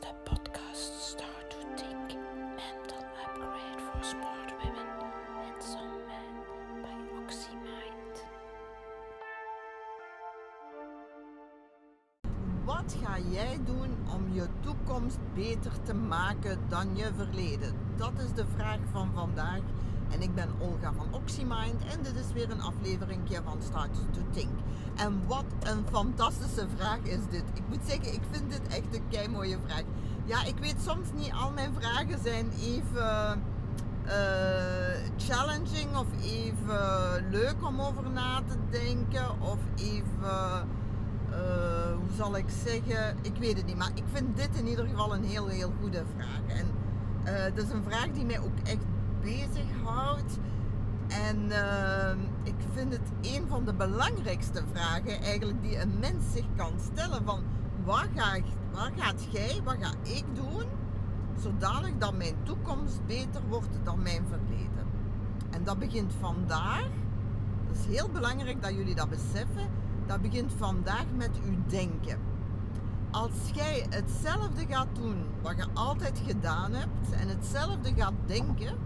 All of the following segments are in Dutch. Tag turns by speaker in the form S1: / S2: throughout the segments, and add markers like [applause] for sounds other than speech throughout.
S1: is de podcast Start to Think Mental Upgrade for Smart Women and Some Men by OxyMind.
S2: Wat ga jij doen om je toekomst beter te maken dan je verleden? Dat is de vraag van vandaag. En ik ben Olga van OxyMind en dit is weer een aflevering van Start to Think. En wat een fantastische vraag is dit. Ik moet zeggen, ik vind dit echt een kei mooie vraag. Ja, ik weet soms niet al mijn vragen zijn even eh, challenging of even leuk om over na te denken of even uh, hoe zal ik zeggen, ik weet het niet, maar ik vind dit in ieder geval een heel, heel goede vraag. En uh, dat is een vraag die mij ook echt bezighoudt. En uh, ik vind het een van de belangrijkste vragen eigenlijk die een mens zich kan stellen van wat, ga, wat gaat jij, wat ga ik doen zodanig dat mijn toekomst beter wordt dan mijn verleden. En dat begint vandaag. Het is heel belangrijk dat jullie dat beseffen. Dat begint vandaag met uw denken. Als jij hetzelfde gaat doen wat je altijd gedaan hebt en hetzelfde gaat denken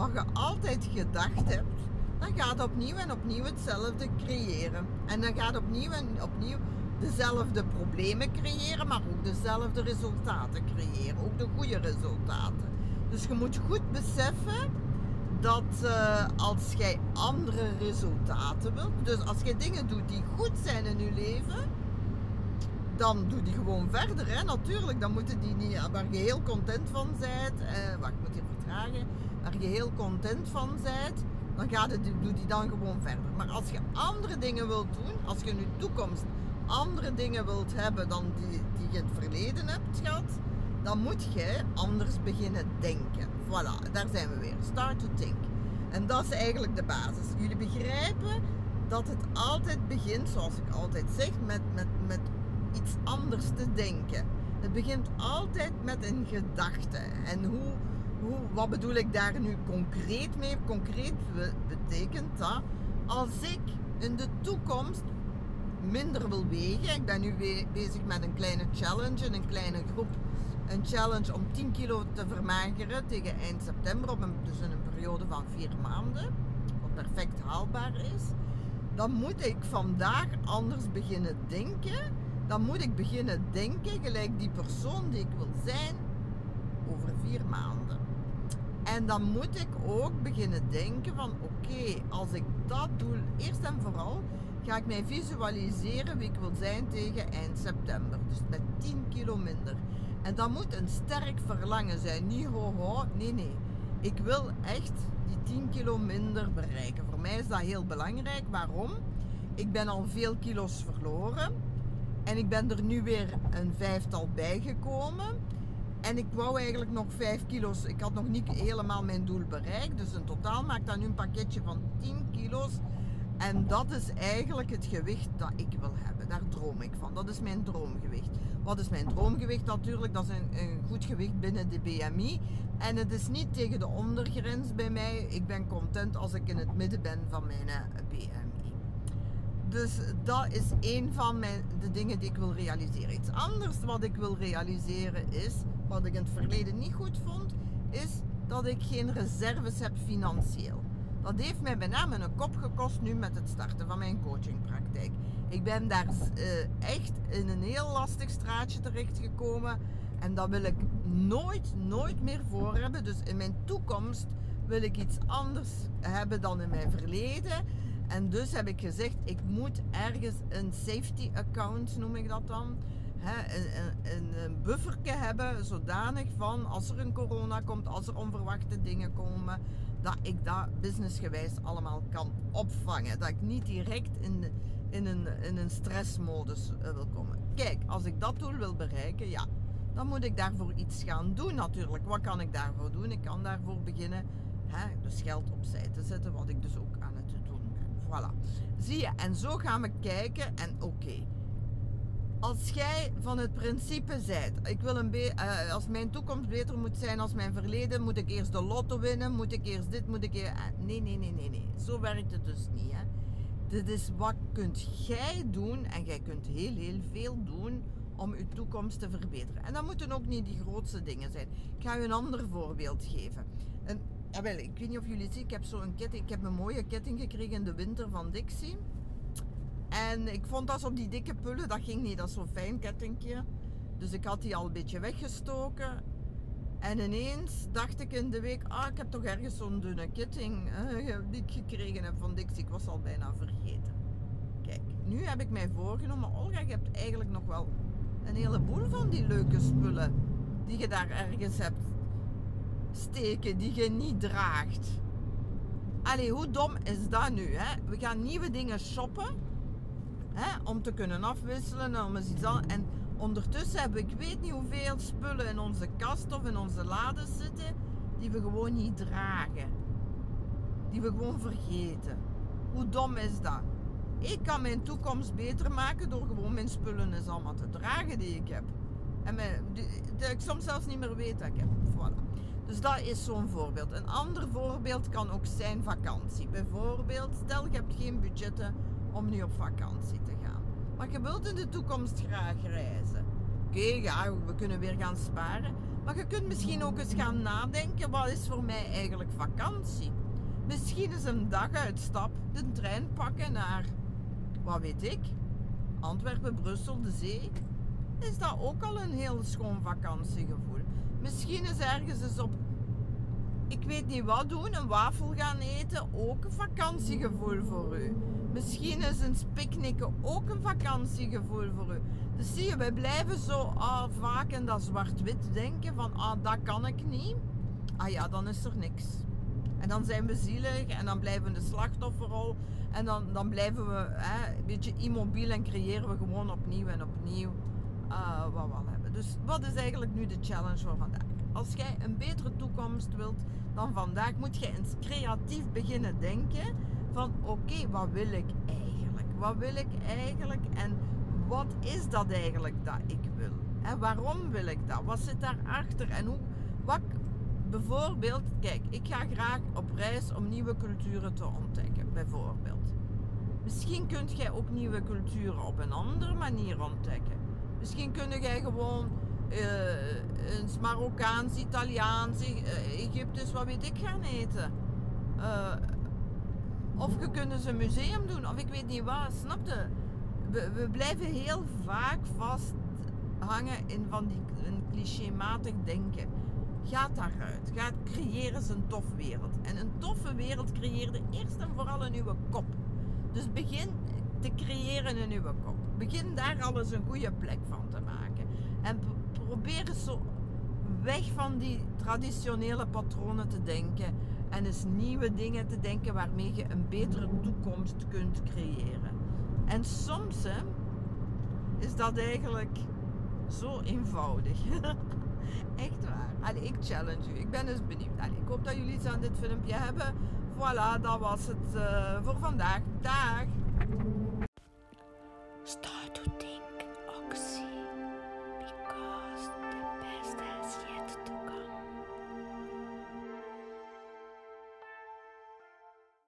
S2: wat je altijd gedacht hebt, dan gaat opnieuw en opnieuw hetzelfde creëren. En dan gaat opnieuw en opnieuw dezelfde problemen creëren, maar ook dezelfde resultaten creëren. Ook de goede resultaten. Dus je moet goed beseffen dat uh, als jij andere resultaten wilt, dus als jij dingen doet die goed zijn in je leven, dan doe die gewoon verder. Hè? Natuurlijk, dan moeten die niet, waar je heel content van bent, eh, wacht, moet vertragen, waar je heel content van bent, dan gaat het, doe die dan gewoon verder. Maar als je andere dingen wilt doen, als je in je toekomst andere dingen wilt hebben dan die, die je het verleden hebt gehad, dan moet je anders beginnen denken. Voilà, daar zijn we weer. Start to think. En dat is eigenlijk de basis. Jullie begrijpen dat het altijd begint, zoals ik altijd zeg, met, met, met iets anders te denken. Het begint altijd met een gedachte. En hoe, hoe, wat bedoel ik daar nu concreet mee? Concreet betekent dat als ik in de toekomst minder wil wegen. Ik ben nu bezig met een kleine challenge, een kleine groep. Een challenge om 10 kilo te vermageren tegen eind september, op een, dus in een periode van 4 maanden. Wat perfect haalbaar is. Dan moet ik vandaag anders beginnen denken. Dan moet ik beginnen denken gelijk die persoon die ik wil zijn over 4 maanden. En dan moet ik ook beginnen denken van oké, als ik dat doe, eerst en vooral ga ik mij visualiseren wie ik wil zijn tegen eind september. Dus met 10 kilo minder. En dat moet een sterk verlangen zijn. Niet ho ho, nee nee. Ik wil echt die 10 kilo minder bereiken. Voor mij is dat heel belangrijk. Waarom? Ik ben al veel kilo's verloren. En ik ben er nu weer een vijftal bijgekomen. En ik wou eigenlijk nog 5 kilo's. Ik had nog niet helemaal mijn doel bereikt. Dus in totaal maakt dat nu een pakketje van 10 kilo's. En dat is eigenlijk het gewicht dat ik wil hebben. Daar droom ik van. Dat is mijn droomgewicht. Wat is mijn droomgewicht? Natuurlijk, dat is een, een, goed gewicht binnen de BMI. En het is niet tegen de ondergrens bij mij. Ik ben content als ik in het midden ben van mijn eh, BMI. Dus dat is een van mijn, de dingen die ik wil realiseren. Iets anders wat ik wil realiseren is, wat ik in het verleden niet goed vond, is dat ik geen reserves heb financieel. Dat heeft mij bijna een kop gekost nu met het starten van mijn coachingpraktijk. Ik ben daar uh, echt in een heel lastig straatje terechtgekomen. En dat wil ik nooit, nooit meer voor hebben. Dus in mijn toekomst wil ik iets anders hebben dan in mijn verleden. En dus heb ik gezegd, ik moet ergens een safety account, noem ik dat dan. Hè, een, een, een bufferke hebben, zodanig van als er een corona komt, als er onverwachte dingen komen, dat ik dat businessgewijs allemaal kan opvangen. Dat ik niet direct in, in, een, in een stressmodus eh, wil komen. Kijk, als ik dat doel wil bereiken, ja, dan moet ik daarvoor iets gaan doen natuurlijk. Wat kan ik daarvoor doen? Ik kan daarvoor beginnen hè, dus geld opzij te zetten, wat ik dus ook aan het doen ben. Voilà. Zie je, en zo gaan we kijken en oké als jij van het principe zijt, ik wil een uh, als mijn toekomst beter moet zijn als mijn verleden, moet ik eerst de lotto winnen, moet ik eerst dit, moet ik. Uh, nee, nee, nee, nee, nee. Zo werkt het dus niet. Hè. Dit is wat kunt jij doen, en jij kunt heel, heel veel doen, om uw toekomst te verbeteren. En dat moeten ook niet die grootste dingen zijn. Ik ga u een ander voorbeeld geven. En, jawel, ik weet niet of jullie zien, ik heb zo'n ketting, ik heb een mooie ketting gekregen in de winter van Dixie. En ik vond dat op die dikke pullen, dat ging niet, dat zo'n fijn kettingje. Dus ik had die al een beetje weggestoken. En ineens dacht ik in de week, ah, ik heb toch ergens zo'n dunne ketting eh, die ik gekregen heb van Dixie. Ik was al bijna vergeten. Kijk, nu heb ik mij voorgenomen, Olga, je hebt eigenlijk nog wel een heleboel van die leuke spullen die je daar ergens hebt steken, die je niet draagt. Allee, hoe dom is dat nu? Hè? We gaan nieuwe dingen shoppen hè, om te kunnen afwisselen en om eens iets. En ondertussen hebben we, ik weet niet hoeveel spullen in onze kast of in onze laden zitten die we gewoon niet dragen. Die we gewoon vergeten. Hoe dom is dat? Ik kan mijn toekomst beter maken door gewoon mijn spullen eens allemaal te dragen die ik heb. En mijn, die ik soms zelfs niet meer weet dat ik heb. Voilà. Dus dat is zo'n voorbeeld. Een ander voorbeeld kan ook zijn vakantie. Bijvoorbeeld, stel je hebt geen budgetten om nu op vakantie te gaan. Maar je wilt in de toekomst graag reizen. Oké, ja, we kunnen weer gaan sparen. Maar je kunt misschien ook eens gaan nadenken, wat is voor mij eigenlijk vakantie? Misschien is een dag uitstap, de trein pakken naar, wat weet ik, Antwerpen, Brussel, de zee. Is dat ook al een heel schoon vakantiegevoel? Misschien is ergens eens op, ik weet niet wat doen, een wafel gaan eten, ook een vakantiegevoel voor u. Misschien is een picknicken ook een vakantiegevoel voor u. Dus zie je, wij blijven zo ah, vaak in dat zwart-wit denken van ah, dat kan ik niet. Ah ja, dan is er niks. En dan zijn we zielig en dan blijven we de slachtofferrol. En dan, dan blijven we hè, een beetje immobiel en creëren we gewoon opnieuw en opnieuw uh, wat we al hebben. Dus wat is eigenlijk nu de challenge voor vandaag? Als jij een betere toekomst wilt dan vandaag, moet je eens creatief beginnen denken van oké, wat wil ik eigenlijk? Wat wil ik eigenlijk en wat is dat eigenlijk dat ik wil? En waarom wil ik dat? Wat zit daarachter? En hoe, wat, bijvoorbeeld, kijk, ik ga graag op reis om nieuwe culturen te ontdekken, bijvoorbeeld. Misschien kunt jij ook nieuwe culturen op een andere manier ontdekken. Misschien kun jij gewoon uh, eens Marokkaans, Italiaans, uh, Egyptisch, wat weet ik, gaan eten. Uh, of je kunt eens een museum doen, of ik weet niet wat, snap je? We, blijven heel vaak vasthangen in van die een clichématig denken. Ga daaruit. Ga creëren een tof wereld. En een toffe wereld creëerde eerst en vooral in uw kop. Dus begin te creëren in uw kop. Begin daar al eens een goede plek van te maken. En probeer eens zo weg van die traditionele patronen te denken. En eens nieuwe dingen te denken waarmee je een betere toekomst kunt creëren. En soms is dat eigenlijk zo eenvoudig. [laughs] Echt waar. Allee, ik challenge u. Ik ben dus benieuwd. Allee, ik hoop dat jullie iets aan dit filmpje hebben. Voilà, dat was het uh, voor vandaag. Dag! Start to think.